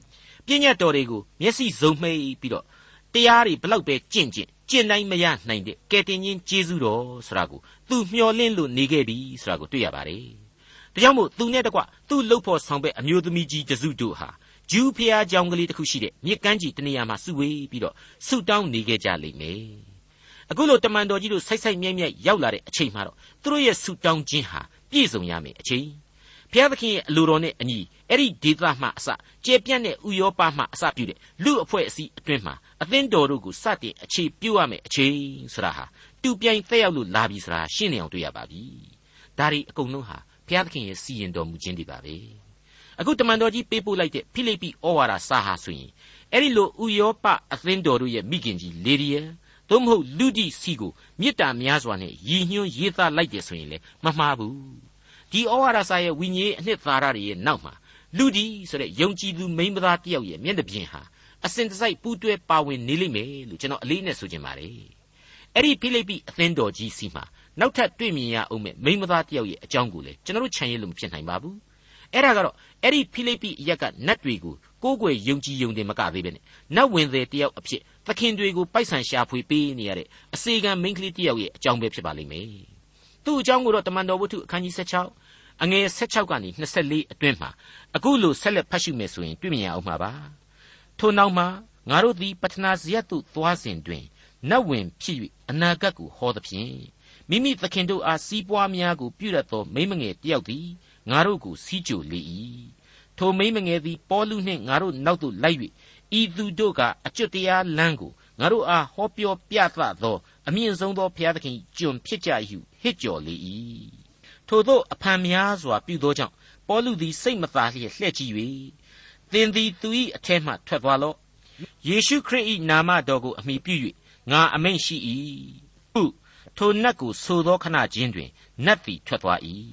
။ပြည့်ညတ်တော်တွေကိုမျက်စိစုံမှိတ်ပြီးတော့တရားတွေဘလောက်ပဲကြင့်ကြင့် ကျင့်တိုင်းမရနိုင်တဲ့ကယ်တင်ရှင်ကျေးဇူးတော်ဆိုတာကိုသူမျှော်လင့်လို့နေခဲ့ပြီဆိုတာကိုတွေ့ရပါတယ်။ဒါကြောင့်မို့သူနဲ့တကွသူ့လှုပ်ဖို့ဆောင်ပဲအမျိုးသမီးကြီးတစုတို့ဟာဂျူးဖျားကြောင်ကလေးတစ်ခုရှိတဲ့မြစ်ကမ်းကြီးတနေရာမှာစုဝေးပြီးတော့ဆုတောင်းနေခဲ့ကြလိမ့်မယ်အခုလိုတမန်တော်ကြီးတို့ဆိုက်ဆိုက်မြိုက်မြိုက်ရောက်လာတဲ့အချိန်မှာတော့သူတို့ရဲ့ဆုတောင်းခြင်းဟာပြည့်စုံရမယ်အချိန် ဘုရားသခင်ရဲ့အလိုတော်နဲ့အညီအဲ့ဒီဒေသမှအစကျေပြန့်တဲ့ဥယောပမှအစပြုတဲ့လူအဖွဲ့အစည်းအတွင်းမှာအသင်းတော်တို့ကိုစတင်အခြေပြုရမယ်အချိန်ဆိုတာဟာတူပြိုင်သက်ရောက်လို့လာပြီဆိုတာရှင်းနေအောင်တွေ့ရပါပြီဒါတွေအကုန်လုံးဟာဘုရားသခင်ရဲ့စီရင်တော်မူခြင်းတွေပါပဲအခုတမန်တော်ကြီးပေးပို့လိုက်တဲ့ဖိလိပ္ပိဩဝါဒစာဟာဆိုရင်အဲ့ဒီလိုဥယောပအသင်းတော်တို့ရဲ့မိခင်ကြီးလေဒီယသို့မဟုတ်လူဒီစီကိုမေတ္တာများစွာနဲ့ရည်ညွှန်းရေးသားလိုက်တယ်ဆိုရင်လည်းမမှားဘူး ဒီဩဝါဒစာရဲ့ဝိညာဉ်အနှစ်သာရတွေရဲ့နောက်မှာလူဒီဆိုတဲ့ယုံကြည်သူမိန်းမသားတယောက်ရဲ့မျက်နှာပြင်ဟာအစဉ်တစိုက်ပူးတွဲပါဝင်နေလိမ့်မယ်လို့ကျွန်တော်အလေးနဲ့ဆိုချင်ပါတယ်အဲ့ဒီဖိလိပ္ပိအသင်းတော်ကြီးစီမှာနောက်ထပ်တွေ့မြင်ရအောင်မဲ့မိန်းမသားတယောက်ရဲ့အကြောင်းကိုလည်းကျွန်တော်တို့ခြံရည်လို့မဖြစ်နိုင်ပါဘူးအဲ့ဒါကတော့အဲ့ဒီဖိလိပ္ပိအရက်ကနတ်တွေကိုကိုးကွယ်ယုံကြည်ယုံတယ်မကသေးပဲနဲ့နတ်ဝင်သည်တယောက်အဖြစ်သခင်တွေကိုပိုက်ဆံရှာဖွေပေးနေရတဲ့အစေခံမိန်းကလေးတယောက်ရဲ့အကြောင်းပဲဖြစ်ပါလိမ့်မယ် သူ့အကြောင်းကိုတော့တမန်တော်ဝတ္ထုအခန်းကြီး16အငယ်16ကနေ24အတွင်းမှာအခုလိုဆက်လက်ဖတ်ရှုမယ်ဆိုရင်တွေ့မြင်ရအောင်မှာပါထို့နောက်မှာငါတို့သည်ပထနာဇယတ်သို့သွားစဉ်တွင်နတ်ဝင်ဖြစ်၍အနာဂတ်ကိုဟောသဖြင့်မိမိသခင်တို့အားစီးပွားများကိုပြုရသောမိမငယ်တယောက်သည်ငါတို့ကိုစီးကြိုလေ၏ထိုမိမငယ်သည်ပေါလုနှင့်ငါတို့နောက်သို့လိုက်၍ဤသူတို့ကအကျွတ်တရားလမ်းကို ငါတို့အားဟောပြောပြသသောအမြင့်ဆုံးသောဘုရားသခင်ကျွန်ဖြစ်ကြဟုဟစ်ကြော်လေ၏ထို့သောအဖန်များစွာပြုသောကြောင့်ပေါလုသည်စိတ်မသာလျက်လှည့်ကြည့်၍သင်သည်သူ၏အထက်မှထွက်သွားလော့ယေရှုခရစ်၏နာမတော်ကိုအမိပြု၍ငါအမိန့်ရှိ၏ဟုထိုနတ်ကိုဆိုသောခဏချင်းတွင်နတ်သည်ထွက်သွား၏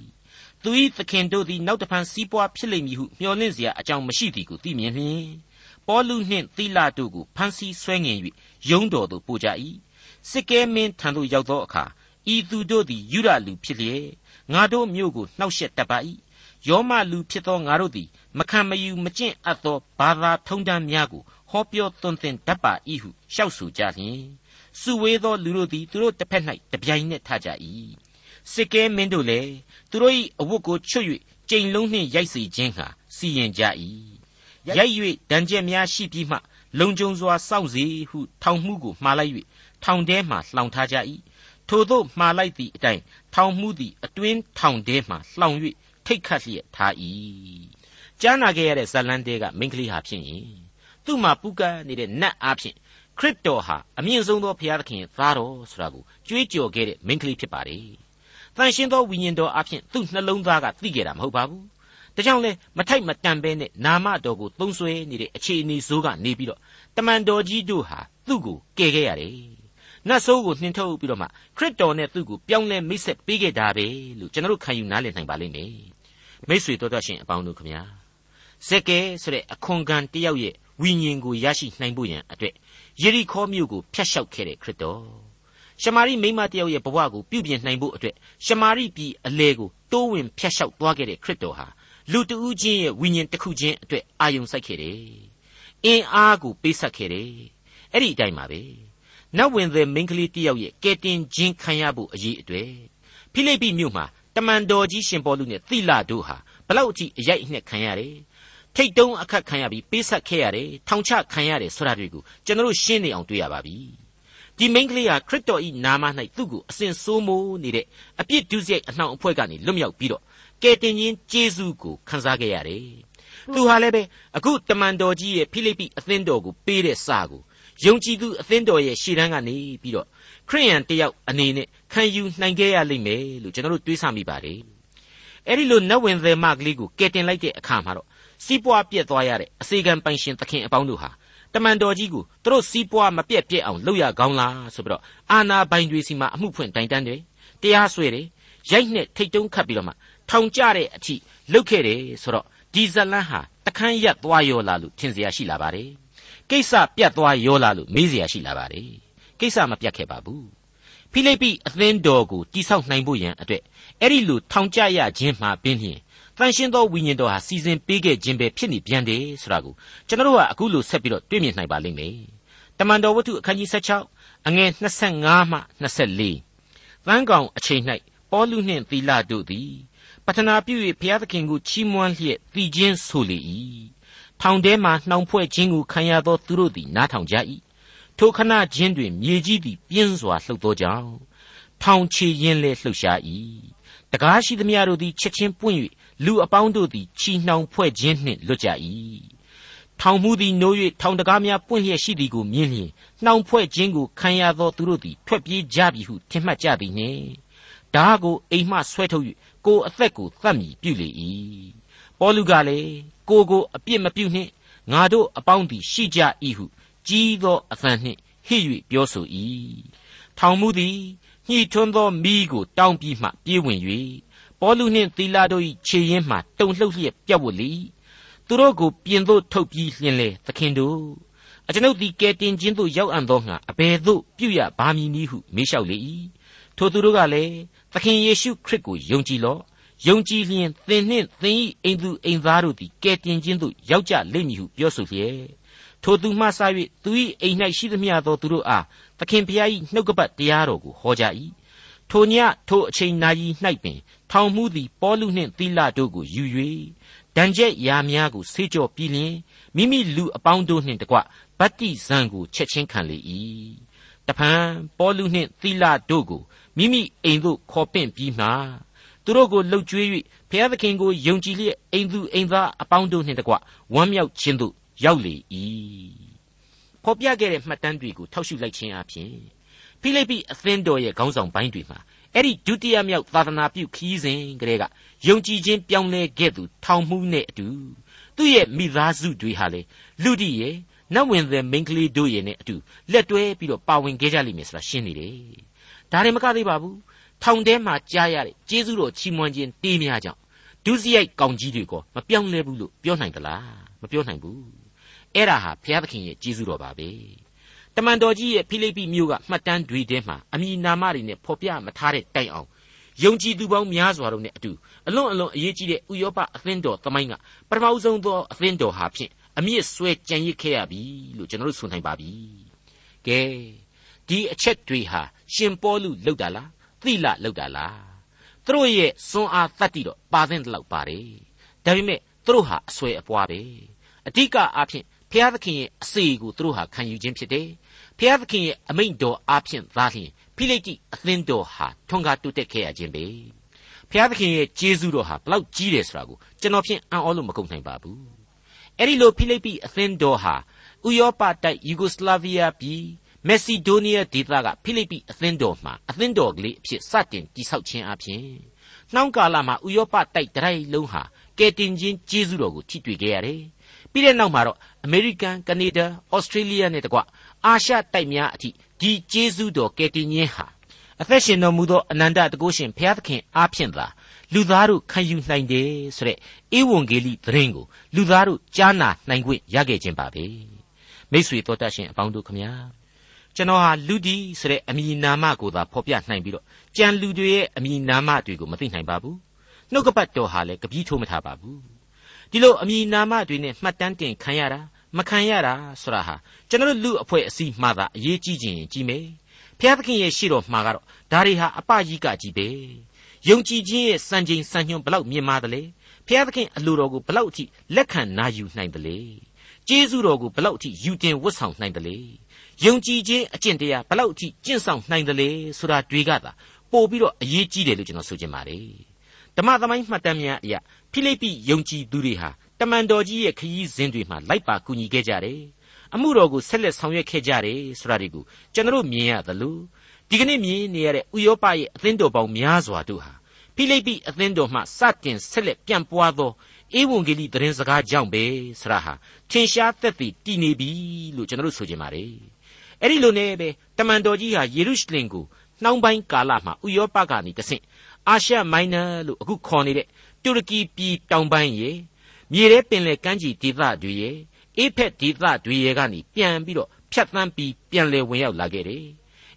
သူ၏သခင်တို့သည်နောက်တဖန်စီးပွားဖြစ်လိမ့်မည်ဟုမျှော်လင့်เสียအကြောင်းမရှိသည်ကိုသိမြင်လျင်ပေါလုနှင့်သီလတို့ကိုဖမ်းဆီးဆွဲငင်၍ ယုံတော်သို့ပို့ကြ၏စစ်ကဲမင်းထံသို့ရောက်သောအခါဤသူတို့သည်ယူရလူဖြစ်လျက်ငါတို့မျိုးကိုနှောက်ယှက်တတ်ပါ၏ယောမလူဖြစ်သောငါတို့သည်မခံမယူမကျင့်အပ်သောဘာသာထုံးတမ်းများကိုဟောပြောသွန်သင်တတ်ပါ၏ဟုလျှောက်ဆိုကြလျင်စုဝေးသောလူတို့သည်သူတို့တစ်ဖက်၌တပြိုင်နက်ထကြ၏စစ်ကဲမင်းတို့လည်းသူတို့၏အဝတ်ကိုချွတ်၍ကြိမ်လုံးနှင့်ရိုက်စေခြင်းဟာစီရင်ကြ၏ရိုက်၍ဒဏ်ချက်များရှိပြီးမှ လုံခြုံစွာစောင့်စေဟုထောင်မှုကိုမှားလိုက်၍ထောင်ထဲမှလှောင်ထားကြ၏ထို့သောမှားလိုက်သည့်အတိုင်းထောင်မှုသည်အတွင်းထောင်ထဲမှလှောင်၍ထိတ်ခတ်လျက်ထား၏ကြားနာခဲ့ရတဲ့ဇလန်တဲကမိန်းကလေးဟာဖြစ်ရင်သူ့မှာပူကနေတဲ့နတ်အားဖြင့်ခရစ်တော်ဟာအမြင့်ဆုံးသောဘုရားသခင်သားတော်ဆိုတာကိုကြွေးကြော်ခဲ့တဲ့မိန်းကလေးဖြစ်ပါတယ်။တန်ရှင်းသောဝိညာဉ်တော်အဖြစ်သူ့နှလုံးသားကသိခဲ့တာမဟုတ်ပါဘူး။ ဒါကြောင့်လဲမထိုက်မတန်ပဲနဲ့နာမတော်ကိုသုံးဆွဲနေတဲ့အခြေအနေဆိုးကနေပြီးတော့တမန်တော်ကြီးတို့ဟာသူ့ကိုကယ်ခဲ့ရတယ်။နတ်ဆိုးကိုနှင်ထုတ်ပြီးတော့မှခရစ်တော်နဲ့သူ့ကိုပြောင်းလဲမိတ်ဆက်ပေးခဲ့တာပဲလို့ကျွန်တော်တို့ခံယူနားလည်နိုင်ပါလိမ့်မယ်။မိတ်ဆွေတော်တော်ရှင်အပေါင်းတို့ခမညာ။ဇက်ကဲဆိုတဲ့အခွန်ကန်တယောက်ရဲ့ဝိညာဉ်ကိုရရှိနိုင်ဖို့ရန်အတွက်ယေရီခေါမြို့ကိုဖျက်လျှောက်ခဲ့တဲ့ခရစ်တော်ရှမာရိမိမတယောက်ရဲ့ဘဝကိုပြုပြင်နိုင်ဖို့အတွက်ရှမာရိပြည်အလဲကိုတိုးဝင်ဖျက်လျှောက်သွားခဲ့တဲ့ခရစ်တော်ဟာ လူတဦးချင်းရဲ့ဝိညာဉ်တစ်ခုချင်းအတွက်အာယုံစိုက်ခဲ့တယ်။အင်းအားကိုပေးဆက်ခဲ့တယ်။အဲ့ဒီအတိုင်းပါပဲ။နတ်ဝင်တဲ့မိန်းကလေးတယောက်ရဲ့ကဲတင်ခြင်းခံရဖို့အရေးအတွေ့ဖိလိပ္ပိမြို့မှာတမန်တော်ကြီးရှင်ပေါလုနဲ့သီလတို့ဟာဘလောက်အထိအရိုက်အနှက်ခံရတယ်ထိတ်တုံးအခတ်ခံရပြီးပေးဆက်ခဲ့ရတယ်ထောင်ချခံရတယ်ဆိုတာတွေကိုကျွန်တော်ရှင်းနေအောင်တွေ့ရပါပြီဒီမိန်းကလေးဟာခရစ်တော်ဤနာမ၌သူ့ကိုအစဉ်ဆိုးမိုးနေတဲ့အပြစ်ဒုစရိုက်အနှောင်အဖွဲ့ကနေလွတ်မြောက်ပြီးတော့ ကယ်တင်ရှင်ဂျေဇုကိုခံစားခဲ့ရတယ်သူဟာလည်းပဲအခုတမန်တော်ကြီးရဲ့ဖိလိပ္ပိအသင်းတော်ကိုပေးတဲ့စာကိုယုံကြည်သူအသင်းတော်ရဲ့ရှေ့တန်းကနေပြီးတော့ခရိယန်တယောက်အနေနဲ့ခံယူနိုင်ခဲ့ရလိမ့်မယ်လို့ကျွန်တော်တို့တွေးဆမိပါတယ်အဲ့ဒီလိုနတ်ဝင်သည်မကလေးကိုကယ်တင်လိုက်တဲ့အခါမှာတော့စီးပွားပြက်သွားရတဲ့အစေခံပိုင်ရှင်သခင်အပေါင်းတို့ဟာတမန်တော်ကြီးကိုသူတို့စီးပွားမပြက်ပြက်အောင်လုပ်ရကောင်းလားဆိုပြီးတော့အာနာပိုင်တွေစီမှာအမှုဖွင့်တိုင်တန်းတယ်တရားစွဲတယ်ရိုက်နဲ့ထိတ်တုံးခတ်ပြီးတော့မှ ထောင်ကျတဲ့အထိလုတ်ခဲ့တယ်ဆိုတော့ဒီဇလန်းဟာတခန်းရက်သွားရောလာလို့ထင်เสียရှိလာပါတယ်ကိစ္စပြတ်သွားရောလာလို့မေးเสียရှိလာပါတယ်ကိစ္စမပြတ်ခဲ့ပါဘူးဖိလိပ္ပိအသင်းတော်ကိုတိဆောက်နိုင်ဖို့ရန်အတွက်အဲ့ဒီလိုထောင်ကျရခြင်းမှာပင်ဖြင့်တန်ရှင်းသောဝိညာဉ်တော်ဟာစီစဉ်ပေးခဲ့ခြင်းပဲဖြစ်နေပြန်တယ်ဆိုတာကိုကျွန်တော်တို့ကအခုလိုဆက်ပြီးတော့တွေ့မြင်နိုင်ပါလိမ့်မယ်တမန်တော်ဝတ္ထုအခန်းကြီး16အငယ်25မှ24သန်းကောင်အချိန်၌ပေါလုနှင့်သီလတို့သည် ပထနာပြု၍ဘုရားသခင်ကိုချီးမွမ်းလျက်တည်ခြင်းဆိုလေ၏ထောင်ထဲမှနှောင်ဖွဲ့ခြင်းကိုခံရသောသူတို့သည်နားထောင်ကြ၏ထိုခဏချင်းတွင်မြေကြီးသည်ပြင်းစွာလှုပ်သောကြောင့်ထောင်ချေရင်လည်းလှုပ်ရှား၏တကားရှိသမျှတို့သည်ချက်ချင်းပွင့်၍လူအပေါင်းတို့သည်ချီနှောင်ဖွဲ့ခြင်းနှင့်လွတ်ကြ၏ထောင်မှုသည်နိုး၍ထောင်တကားများပွင့်လျက်ရှိသည်ကိုမြင်လျင်နှောင်ဖွဲ့ခြင်းကိုခံရသောသူတို့သည်ထွက်ပြေးကြပြီဟုထင်မှတ်ကြသည်နှင့်ဓာကိုအိမ်မှဆွဲထုတ်၍ ကိုအသက်ကိုသတ်မိပြုလေ၏ပေါလုကလည်းကိုကိုအပြစ်မပြုနှင့်ငါတို့အပေါင်းသည်ရှိကြ၏ဟုကြီးသောအသံနှင့်ဟစ်၍ပြောဆို၏ထောင်မှုသည်ညှိထွန်းသောမိကိုတောင်းပြီးမှပြေးဝင်၍ပေါလုနှင့်သီလာတို့၏ခြေရင်းမှတုန်လှုပ်လျက်ပြတ်ဝတ်လေသူတို့ကိုပြင်သို့ထုတ်ပြီးလျင်လေသခင်တို့အကျွန်ုပ်သည်ကဲတင်ခြင်းသို့ရောက်အံ့သောငါအဘယ်သို့ပြုရပါမည်နည်းဟုမေးလျှောက်လေ၏ထိုသူတို့ကလည်း သခင်ယေရှုခရစ်ကိုယုံကြည်လော့ယုံကြည်လျင်သင်နှင့်သင်၏အိမ်သူအိမ်သားတို့သည်ကဲတင်ခြင်းသို့ရောက်ကြလိမ့်မည်ဟုပြောဆိုလျက်ထိုသူမှစ၍သူ၏အိမ်၌ရှိသမျှသောသူတို့အားသခင်ဖျား၏နှုတ်ကပတ်တရားတော်ကိုဟောကြ၏ထိုညထိုအချိန်နာရီ၌ပင် ထောင်မှုသည်ပေါလုနှင့်သီလတို့ကိုယူ၍ဒဏ်ချက်ရာများကိုဆေးကြောပြီးလျင်မိမိလူအပေါင်းတို့နှင့်တကွဗတ္တိဇံကိုချက်ချင်းခံလေ၏တဖန်ပေါလုနှင့်သီလတို့ကို မိမိအိမ်သို့ခေါ်ပင့်ပြီးမှသူတို့ကိုလှုပ်ကြွေး၍ဘုရားသခင်ကိုယုံကြည်လျက်အိမ်သူအိမ်သားအပေါင်းတို့နှင့်တကွဝမ်းမြောက်ခြင်းသို့ရောက်လေ၏ဖော်ပြခဲ့တဲ့မှတ်တမ်းတွေကိုထောက်ရှုလိုက်ခြင်းအပြင်ဖိလိပ္ပိအသင်းတော်ရဲ့ခေါင်းဆောင်ပိုင်းတွေမှာအဲ့ဒီဒုတိယမြောက်သာသနာပြုခီးစဉ်ကလေးကယုံကြည်ခြင်းပြောင်းလဲခဲ့သူထောင်မှုနဲ့အတူသူ့ရဲ့မိသားစုတွေဟာလေလူတိရဲ့နတ်ဝင်တဲ့မိန်းကလေးတို့ရဲ့နဲ့အတူလက်တွဲပြီးတော့ပါဝင်ခဲ့ကြလိမ့်မယ်ဆိုတာရှင်းနေတယ် ဒါရင်မကသေးပါဘူးထောင်ထဲမှာကြားရတဲ့ကျေးဇူးတော်ချီးမွမ်းခြင်းတေးများကြောင့်ဒုစရိုက်ကောင်ကြီးတွေကမပြောင်းလဲဘူးလို့ပြောနိုင်သလားမပြောနိုင်ဘူးအဲ့ဒါဟာဘုရားသခင်ရဲ့ကျေးဇူးတော်ပါပဲတမန်တော်ကြီးရဲ့ဖိလိပ္ပိမြို့ကမှတ်တမ်းတွေထဲမှာအမိနာမတွေနဲ့ဖော်ပြမထားတဲ့တိုင်အောင်ယုံကြည်သူပေါင်းများစွာတို့နဲ့အတူအလွန်အလွန်အရေးကြီးတဲ့ဥရောပအသင်းတော်သမိုင်းကပထမဆုံးသောအသင်းတော်ဟာဖြင့်အမြင့်ဆွဲကြံရစ်ခဲ့ရပြီလို့ကျွန်တော်တို့ဆိုနိုင်ပါပြီကဲ ဒီအချက်တွေဟာရှင်ပေါလုလောက်တာလားသိလလောက်တာလားသူတို့ရဲ့စွန်အားတတ်တည်တော့ပါသင့်တယ်လို့ပါတယ်ဒါပေမဲ့သူတို့ဟာအဆွဲအပွားပဲအဓိကအားဖြင့်ဖျားသခင်ရဲ့အစေကိုသူတို့ဟာခံယူခြင်းဖြစ်တယ်ဖျားသခင်ရဲ့အမိန့်တော်အားဖြင့်သာလျှင်ဖိလိတိအသင်းတော်ဟာထွန်းကားတိုးတက်ခဲ့ရခြင်းပဲဖျားသခင်ရဲ့ကျေးဇူးတော်ဟာဘလောက်ကြီးတယ်ဆိုတာကိုကျွန်တော်ဖြင့်အံ့ဩလို့မကုန်နိုင်ပါဘူးအဲ့ဒီလိုဖိလိပ္ပိအသင်းတော်ဟာဥရောပတိုက်ယူဂိုစလာဗီးယားပြည် မက်ဆီဒိုးနီးယားဒေသကဖိလိပ္ပိအသင်းတော်မှာအသင်းတော်ကလေးအဖြစ်စတင်တည်ဆောက်ခြင်းအပြင်နှောင်းကာလမှာဥရောပတိုက်တရိုက်လုံးဟာကယ်တင်ခြင်းကျေးဇူးတော်ကိုထိတွေ့ခဲ့ရတယ်ပြီးတဲ့နောက်မှာတော့အမေရိကန်ကနေဒါဩစတြေးလျနဲ့တကွအာရှတိုက်များအထိဒီကျေးဇူးတော်ကယ်တင်ခြင်းဟာအသက်ရှင်တော်မူသောအနန္တတကုရှင်ဘုရားသခင်အားဖြင့်သာလူသားတို့ခံယူနိုင်တယ်ဆိုတဲ့ဧဝံဂေလိသတင်းကိုလူသားတို့ကြားနာနိုင်ခွင့်ရခဲ့ခြင်းပါပဲမိတ်ဆွေတော်တတ်ရှင်အပေါင်းတို့ခမညာ ကျွန်တော်ဟာလူဒီဆိုတဲ့အမည်နာမကိုသာဖော်ပြနိုင်ပြီးတော့ကြံလူတွေရဲ့အမည်နာမတွေကိုမသိနိုင်ပါဘူးနှုတ်ကပတ်တော်ဟာလည်းကပီးထိုးမထားပါဘူးဒီလိုအမည်နာမတွေနဲ့မှတ်တမ်းတင်ခံရတာမခံရတာဆိုတာဟာကျွန်တော်လူအဖွဲ့အစည်းမှသာအရေးကြီးခြင်းကြီးမယ်ဘုရားသခင်ရဲ့ရှေ့တော်မှာကတော့ဒါတွေဟာအပကြီးကကြီးပဲယုံကြည်ခြင်းရဲ့စံချိန်စံညွှန်းဘလောက်မြင့်မားသလဲဘုရားသခင်အလိုတော်ကိုဘလောက်အထိလက်ခံနာယူနိုင်သလဲကျေးဇူးတော်ကိုဘလောက်အထိယူတင်ဝတ်ဆောင်နိုင်သလဲ ယုံကြည်ခြင်းအကျင့်တရားဘလောက်အထိကျင့်ဆောင်နိုင်သလဲဆိုတာတွေကသာပို့ပြီးတော့အရေးကြီးတယ်လို့ကျွန်တော်ဆိုချင်ပါတယ်ဓမ္မသမိုင်းမှတ်တမ်းများအရာဖိလိပ္ပိယုံကြည်သူတွေဟာတမန်တော်ကြီးရဲ့ခရီးစဉ်တွေမှာလိုက်ပါကူညီခဲ့ကြတယ်အမှုတော်ကိုဆက်လက်ဆောင်ရွက်ခဲ့ကြတယ်ဆိုတာတွေကိုကျွန်တော်မြင်ရသလိုဒီကနေ့မြင်နေရတဲ့ဥရောပရဲ့အသင်းတော်ပေါင်းများစွာတို့ဟာဖိလိပ္ပိအသင်းတော်မှစတင်ဆက်လက်ပြန့်ပွားသောဧဝံဂေလိသတင်းစကားကြောင့်ပဲဆရာဟာထင်ရှားသက်သေတည်နေပြီလို့ကျွန်တော်တို့ဆိုချင်ပါတယ် အဲ့ဒီလိုနဲ့ပဲတမန်တော်ကြီးဟာယေရုရှလင်ကိုနှောင်းပိုင်းကာလမှာဥရောပကနေတဆင့်အာရှမိုင်နာလို့အခုခေါ်နေတဲ့တူရကီပြည်တောင်ပိုင်းရဲ့မြေထဲပင်လယ်ကမ်းခြေဒေသတွေရဲ့အေဖက်ဒေသတွေရဲ့ကနေပြန်ပြီးတော့ဖြတ်သန်းပြီးပြန်လည်ဝင်ရောက်လာခဲ့တယ်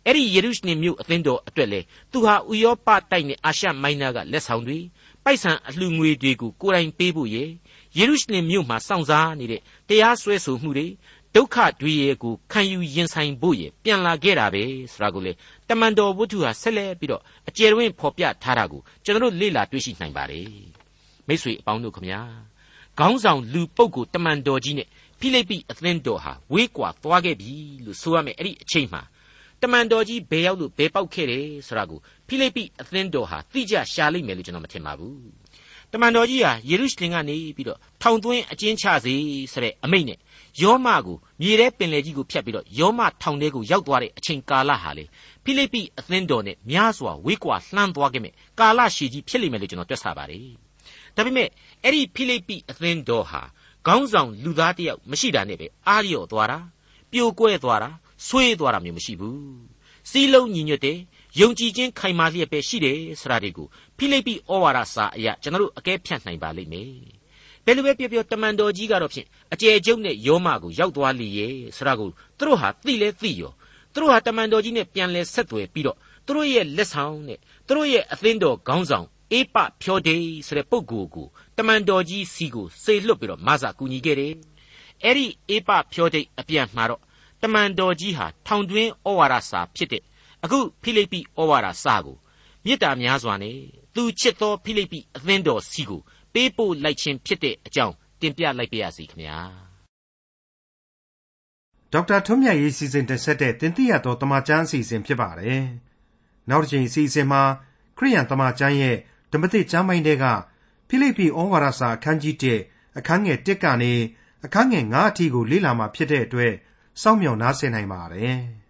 အဲ့ဒီယေရုရှလင်မြို့အသင်းတော်အတွက်လေသူဟာဥရောပတိုက်နဲ့အာရှမိုင်နာကလက်ဆောင်တွေပိုက်ဆံအလှငွေတွေကိုကိုယ်တိုင်ပေးဖို့ရေယေရုရှလင်မြို့မှာစောင့်စားနေတဲ့တရားစွဲဆိုမှုတွေ ဒုက္ခတွေရဲ့ကိုခံယူရင်ဆိုင်ဖို့ရေပြန်လာခဲ့တာပဲဆိုတာကိုလေတမန်တော်ဝတ္ထုဟာဆက်လက်ပြီးတော့အကျယ်တွင်ဖော်ပြထားတာကိုကျွန်တော်တို့လေ့လာတွေ့ရှိနိုင်ပါတယ်မိတ်ဆွေအပေါင်းတို့ခမညာခေါင်းဆောင်လူပုဂ္ဂိုလ်တမန်တော်ကြီးနဲ့ဖိလိပ္ပိအသင်းတော်ဟာဝေးကွာသွားခဲ့ပြီလို့ဆိုရမယ်အဲ့ဒီအချိန်မှာတမန်တော်ကြီးဘယ်ရောက်လို့ဘယ်ပေါက်ခဲ့တယ်ဆိုတာကိုဖိလိပ္ပိအသင်းတော်ဟာသိကြရှာလိမ့်မယ်လို့ကျွန်တော်မထင်ပါဘူးတမန်တော်ကြီးဟာယေရုရှလင်ကနေပြီးတော့ထောင်သွင်းအကျဉ်းချစေဆိုတဲ့အမိန့်နဲ့ ယောမကိုမြေထဲပင်လယ်ကြီးကိုဖြတ်ပြီးတော့ယောမထောင်ထဲကိုရောက်သွားတဲ့အချိန်ကာလဟာလေဖိလိပ္ပိအသင်းတော်နဲ့များစွာဝေးကွာလှမ်းသွားခဲ့မယ်ကာလရှည်ကြီးဖြစ်လိမ့်မယ်လို့ကျွန်တော်တွက်ဆပါတယ်ဒါပေမဲ့အဲ့ဒီဖိလိပ္ပိအသင်းတော်ဟာခေါင်းဆောင်လူသားတယောက်မရှိတာနဲ့ပဲအားလျော့သွားတာပြိုကွဲသွားတာဆွေးသွားတာမျိုးမရှိဘူးစီးလုံးညီညွတ်တယ်ယုံကြည်ခြင်းခိုင်မာလျက်ပဲရှိတယ်ဆိုတာတွေကိုဖိလိပ္ပိဩဝါဒစာအရာကျွန်တော်တို့အကဲဖြတ်နိုင်ပါလိမ့်မယ် ဘယ်လိုပဲပြောပြောတမန်တော်ကြီးကတော့ဖြင့်အကျယ်ကျုပ်နဲ့ယောမကိုရောက်သွားလိရဲ့ဆိုတာကိုသူတို့ဟာသိလဲသိရောသူတို့ဟာတမန်တော်ကြီးနဲ့ပြန်လဲဆက်သွယ်ပြီးတော့သူတို့ရဲ့လက်ဆောင်နဲ့သူတို့ရဲ့အသင်းတော်ခေါင်းဆောင်အေးပဖြောဒေးဆိုတဲ့ပုဂ္ဂိုလ်ကိုတမန်တော်ကြီးစီကိုစေလွတ်ပြီးတော့မဆာကူညီခဲ့တယ်အဲ့ဒီအေးပဖြောဒေးအပြန်မှာတော့တမန်တော်ကြီးဟာထောင်တွင်းဩဝါဒစာဖြစ်တဲ့အခုဖိလိပ္ပိဩဝါဒစာကိုမေတ္တာများစွာနဲ့သူချစ်သောဖိလိပ္ပိအသင်းတော်စီကို ပေးပို့လိုက်ခြင်းဖြစ်တဲ့အကြောင်းတင်ပြလိုက်ပါရစေခင်ဗျာဒေါက်တာထွန်းမြတ်ရေးစီစဉ်တင်ဆက်တဲ့တင်ပြရသောတမချန်းအစီအစဉ်ဖြစ်ပါတယ်နောက်တစ်ချိန်အစီအစဉ်မှာခရိယန်တမချန်းရဲ့ဓမ္မသစ်ကျမ်းပိုင်းတွေကဖိလိပ္ပိဩဝါဒစာအခန်းကြီး1အခန်းငယ်1ကနေအခန်းငယ်9အထိကိုလေ့လာမှာဖြစ်တဲ့အတွက်စောင့်မျှော်နားဆင်နိုင်ပါတယ်။